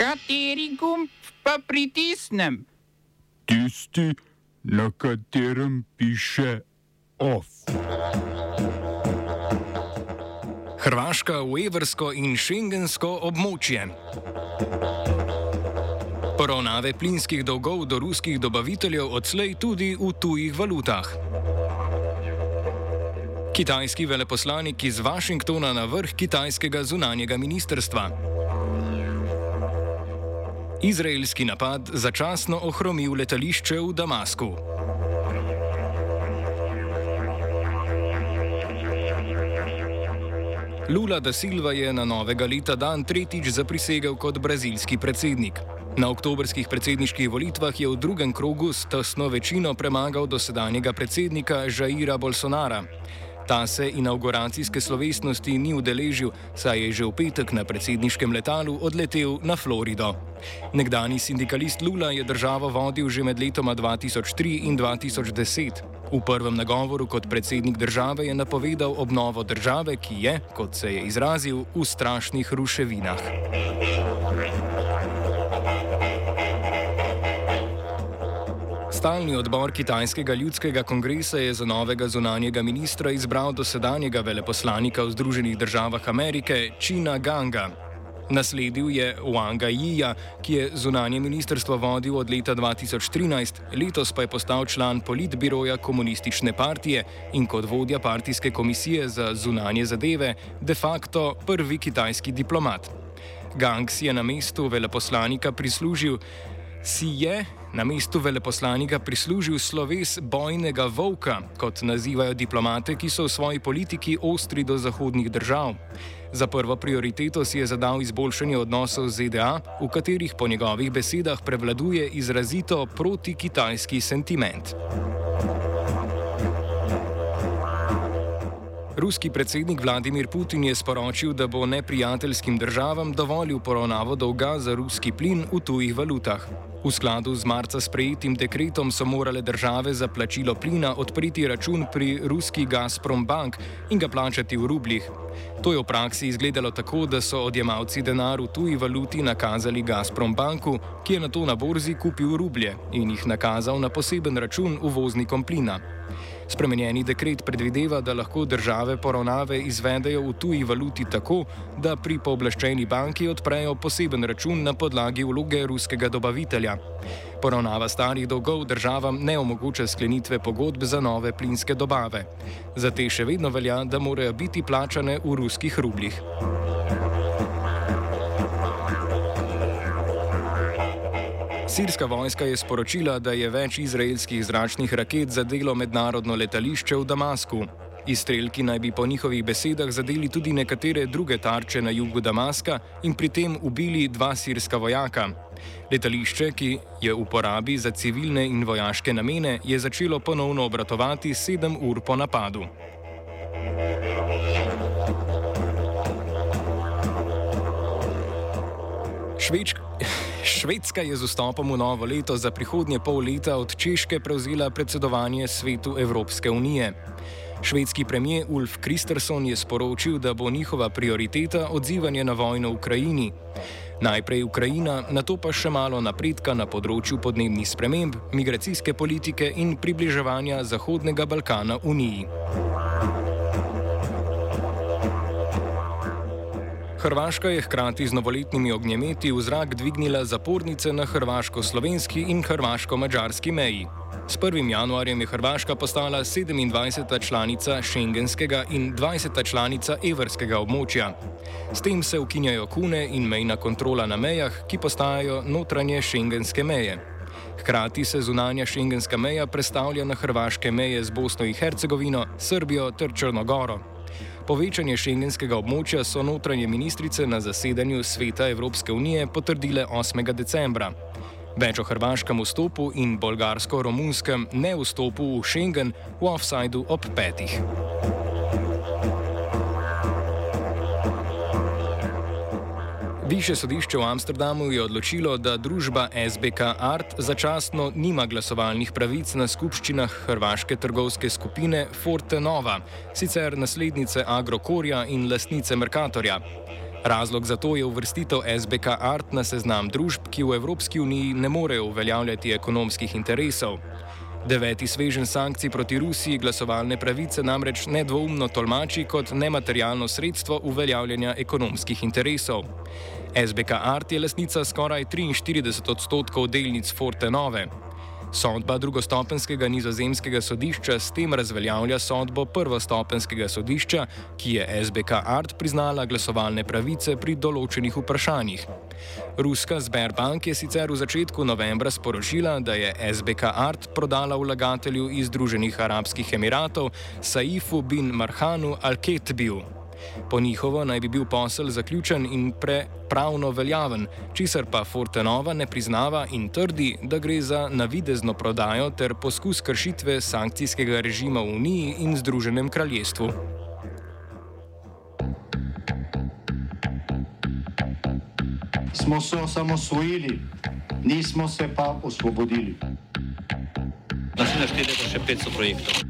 Kateri gumb pa pritisnem? Tisti, na katerem piše OF. Hrvaška v evrsko in šengensko območje. Poravnave plinskih dolgov do ruskih dobaviteljev odslej tudi v tujih valutah. Kitajski veleposlanik iz Washingtona na vrh kitajskega zunanjega ministrstva. Izraelski napad začasno ohromil letališče v Damasku. Lula da Silva je na novega leta dan tretjič zaprisegel kot brazilski predsednik. Na oktobrskih predsedniških volitvah je v drugem krogu s tesno večino premagal dosedanjega predsednika Žaira Bolsonara. Ta se inauguracijske slovesnosti ni udeležil, saj je že v petek na predsedniškem letalu odletel na Florido. Nekdani sindikalist Lula je državo vodil že med letoma 2003 in 2010. V prvem nagovoru kot predsednik države je napovedal obnovo države, ki je, kot se je izrazil, v strašnih ruševinah. Stalni odbor Kitajskega ljudskega kongresa je za novega zunanjega ministra izbral dosedanjega veleposlanika v Združenih državah Amerike, Čina Ganga. Nasledil je Wanga Yija, ki je zunanje ministrstvo vodil od leta 2013, letos pa je postal član politbiroja komunistične partije in kot vodja partijske komisije za zunanje zadeve de facto prvi kitajski diplomat. Gang si je na mestu veleposlanika prislužil, si je na mestu veleposlanika prislužil sloves bojnega volka, kot nazivajo diplomate, ki so v svoji politiki ostri do zahodnih držav. Za prvo prioriteto si je zadal izboljšanje odnosov z ZDA, v katerih po njegovih besedah prevladuje izrazito protikitajski sentiment. Ruski predsednik Vladimir Putin je sporočil, da bo neprijateljskim državam dovolil poravnavo dolga za ruski plin v tujih valutah. V skladu z marca sprejetim dekretom so morale države za plačilo plina odpreti račun pri ruski Gazprom Bank in ga plačati v rubljih. To je v praksi izgledalo tako, da so odjemalci denar v tuji valuti nakazali Gazprom Banku, ki je na to na borzi kupil rublje in jih nakazal na poseben račun uvoznikom plina. Spremenjeni dekret predvideva, da lahko države poravnave izvedejo v tuji valuti tako, da pri pooblaščeni banki odprejo poseben račun na podlagi vloge ruskega dobavitelja. Poravnava starih dolgov državam ne omogoča sklenitve pogodb za nove plinske dobave. Za te še vedno velja, da morajo biti plačane v ruskih rubljih. Sirska vojska je sporočila, da je več izraelskih zračnih raket zadelo mednarodno letališče v Damasku. Izstrelki naj bi po njihovih besedah zadeli tudi nekatere druge tarče na jugu Damaska in pri tem ubili dva sirska vojaka. Letališče, ki je v uporabi za civilne in vojaške namene, je začelo ponovno obratovati sedem ur po napadu. Švečka. Švedska je z vstopom v novo leto za prihodnje pol leta od Češke prevzela predsedovanje svetu Evropske unije. Švedski premijer Ulf Kristersson je sporočil, da bo njihova prioriteta odzivanje na vojno v Ukrajini. Najprej Ukrajina, na to pa še malo napredka na področju podnebnih sprememb, migracijske politike in približevanja Zahodnega Balkana Uniji. Hrvaška je hkrati z novoletnimi ognjemeti v zrak dvignila zapornice na hrvaško-slovenski in hrvaško-mačarski meji. S 1. januarjem je Hrvaška postala 27. članica šengenskega in 20. članica evrskega območja. S tem se ukinjajo kune in mejna kontrola na mejah, ki postajajo notranje šengenske meje. Hkrati se zunanja šengenska meja predstavlja na hrvaške meje z Bosno in Hercegovino, Srbijo ter Črnogoro. Povečanje šengenskega območja so notranje ministrice na zasedanju Sveta Evropske unije potrdile 8. decembra. Več o hrvaškem vstopu in bolgarsko-romunskem ne vstopu v Schengen v offsajdu ob petih. Više sodišče v Amsterdamu je odločilo, da družba SBK Art začasno nima glasovalnih pravic na skupščinah hrvaške trgovske skupine Forte Nova, sicer naslednice Agrokorja in lastnice Merkatorja. Razlog za to je uvrstitev SBK Art na seznam družb, ki v Evropski uniji ne morejo uveljavljati ekonomskih interesov. Deveti svežen sankcij proti Rusiji glasovalne pravice namreč nedvoumno tolmači kot nematerialno sredstvo uveljavljanja ekonomskih interesov. SBK Art je lasnica skoraj 43 odstotkov delnic Forte Nove. Sodba drugostopenskega nizozemskega sodišča s tem razveljavlja sodbo prvostopenskega sodišča, ki je SBK Art priznala glasovalne pravice pri določenih vprašanjih. Ruska Sberbank je sicer v začetku novembra sporočila, da je SBK Art prodala vlagatelju iz Združenih arabskih emiratov Saifu bin Marhanu Al-Ketbiju. Po njihovo naj bi bil posel zaključen in prepravno veljaven, česar pa Fortenova ne priznava in trdi, da gre za navidezno prodajo ter poskus kršitve sankcijskega režima v Uniji in Združenem kraljestvu. Smo se osamosvojili, nismo se pa osvobodili. Naslednje število je še 500 projektov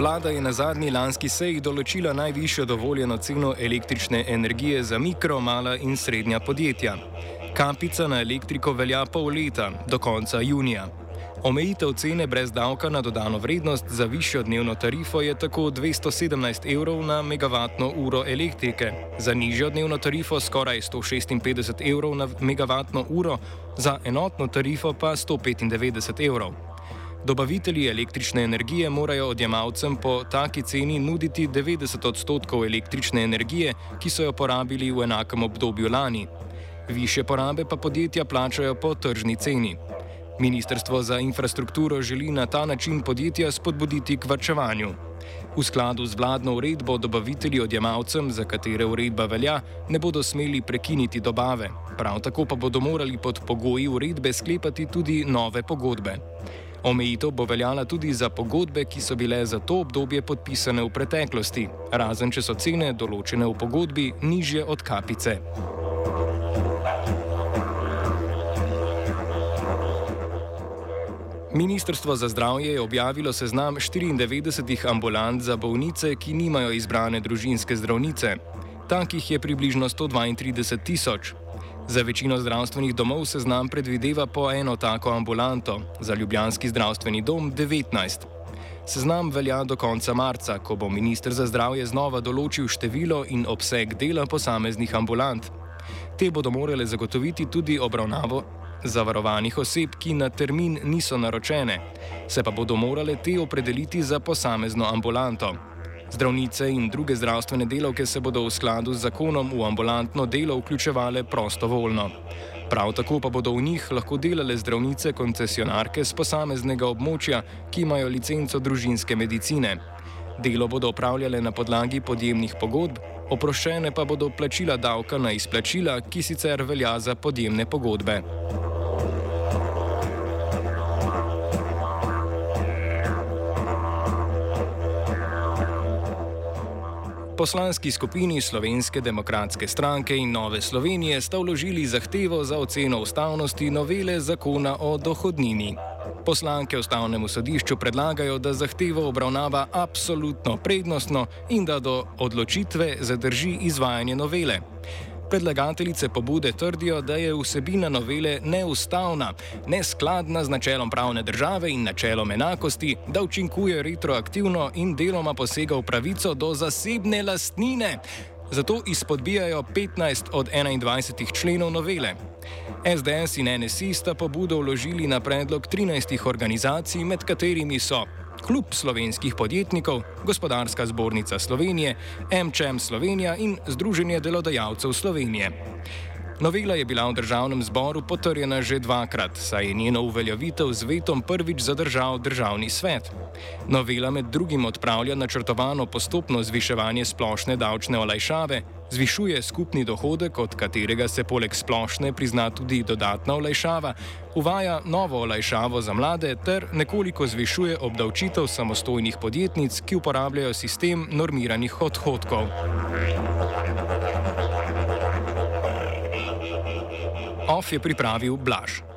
Vlada je na zadnji lanski seji določila najvišjo dovoljeno ceno električne energije za mikro, mala in srednja podjetja. Kapica na elektriko velja pol leta, do konca junija. Omejitev cene brez davka na dodano vrednost za višjo dnevno tarifo je tako 217 evrov na megavatno uro elektrike, za nižjo dnevno tarifo skoraj 156 evrov na megavatno uro, za enotno tarifo pa 195 evrov. Dobavitelji električne energije morajo odjemalcem po taki ceni nuditi 90 odstotkov električne energije, ki so jo porabili v enakem obdobju lani. Više porabe pa podjetja plačajo po tržni ceni. Ministrstvo za infrastrukturo želi na ta način podjetja spodbuditi k vrčevanju. V skladu z vladno uredbo dobavitelji odjemalcem, za katere uredba velja, ne bodo smeli prekiniti dobave. Prav tako pa bodo morali pod pogoji uredbe sklepati tudi nove pogodbe. Omejitev bo veljala tudi za pogodbe, ki so bile za to obdobje podpisane v preteklosti, razen če so cene določene v pogodbi nižje od kapice. Ministrstvo za zdravje je objavilo seznam 94 ambulant za bolnice, ki nimajo izbrane družinske zdravnice. Takih je približno 132 tisoč. Za večino zdravstvenih domov se znam predvideva po eno tako ambulanto, za Ljubljanski zdravstveni dom 19. Seznam velja do konca marca, ko bo ministr za zdravje znova določil število in obseg dela posameznih ambulant. Te bodo morale zagotoviti tudi obravnavo zavarovanih oseb, ki na termin niso naročene, se pa bodo morale te opredeliti za posamezno ambulanto. Zdravnice in druge zdravstvene delavke se bodo v skladu z zakonom v ambulantno delo vključevale prostovoljno. Prav tako pa bodo v njih lahko delale zdravnice koncesionarke z posameznega območja, ki imajo licenco družinske medicine. Delo bodo opravljale na podlagi podjemnih pogodb, oproščene pa bodo plačila davka na izplačila, ki sicer velja za podjemne pogodbe. Poslanski skupini Slovenske demokratske stranke in Nove Slovenije sta vložili zahtevo za oceno ustavnosti novele zakona o dohodnini. Poslanke ustavnemu sodišču predlagajo, da zahtevo obravnava absolutno prednostno in da do odločitve zadrži izvajanje novele. Predlagateljice pobude trdijo, da je vsebina novele neustavna, neskladna z načelom pravne države in načelom enakosti, da učinkuje retroaktivno in deloma posega v pravico do zasebne lastnine. Zato izpodbijajo 15 od 21 členov novele. SDS in NSI sta pobudo vložili na predlog 13 organizacij, med katerimi so Klub slovenskih podjetnikov, Gospodarska zbornica Slovenije, MČM Slovenija in Združenje delodajalcev Slovenije. Novela je bila v državnem zboru potrjena že dvakrat, saj je njeno uveljavitev z vetom prvič zadržal državni svet. Novela med drugim odpravlja načrtovano postopno zviševanje splošne davčne olajšave, zvišuje skupni dohodek, od katerega se poleg splošne prizna tudi dodatna olajšava, uvaja novo olajšavo za mlade ter nekoliko zvišuje obdavčitev samostojnih podjetnic, ki uporabljajo sistem normiranih odhodkov. OF je pripravil Blaž.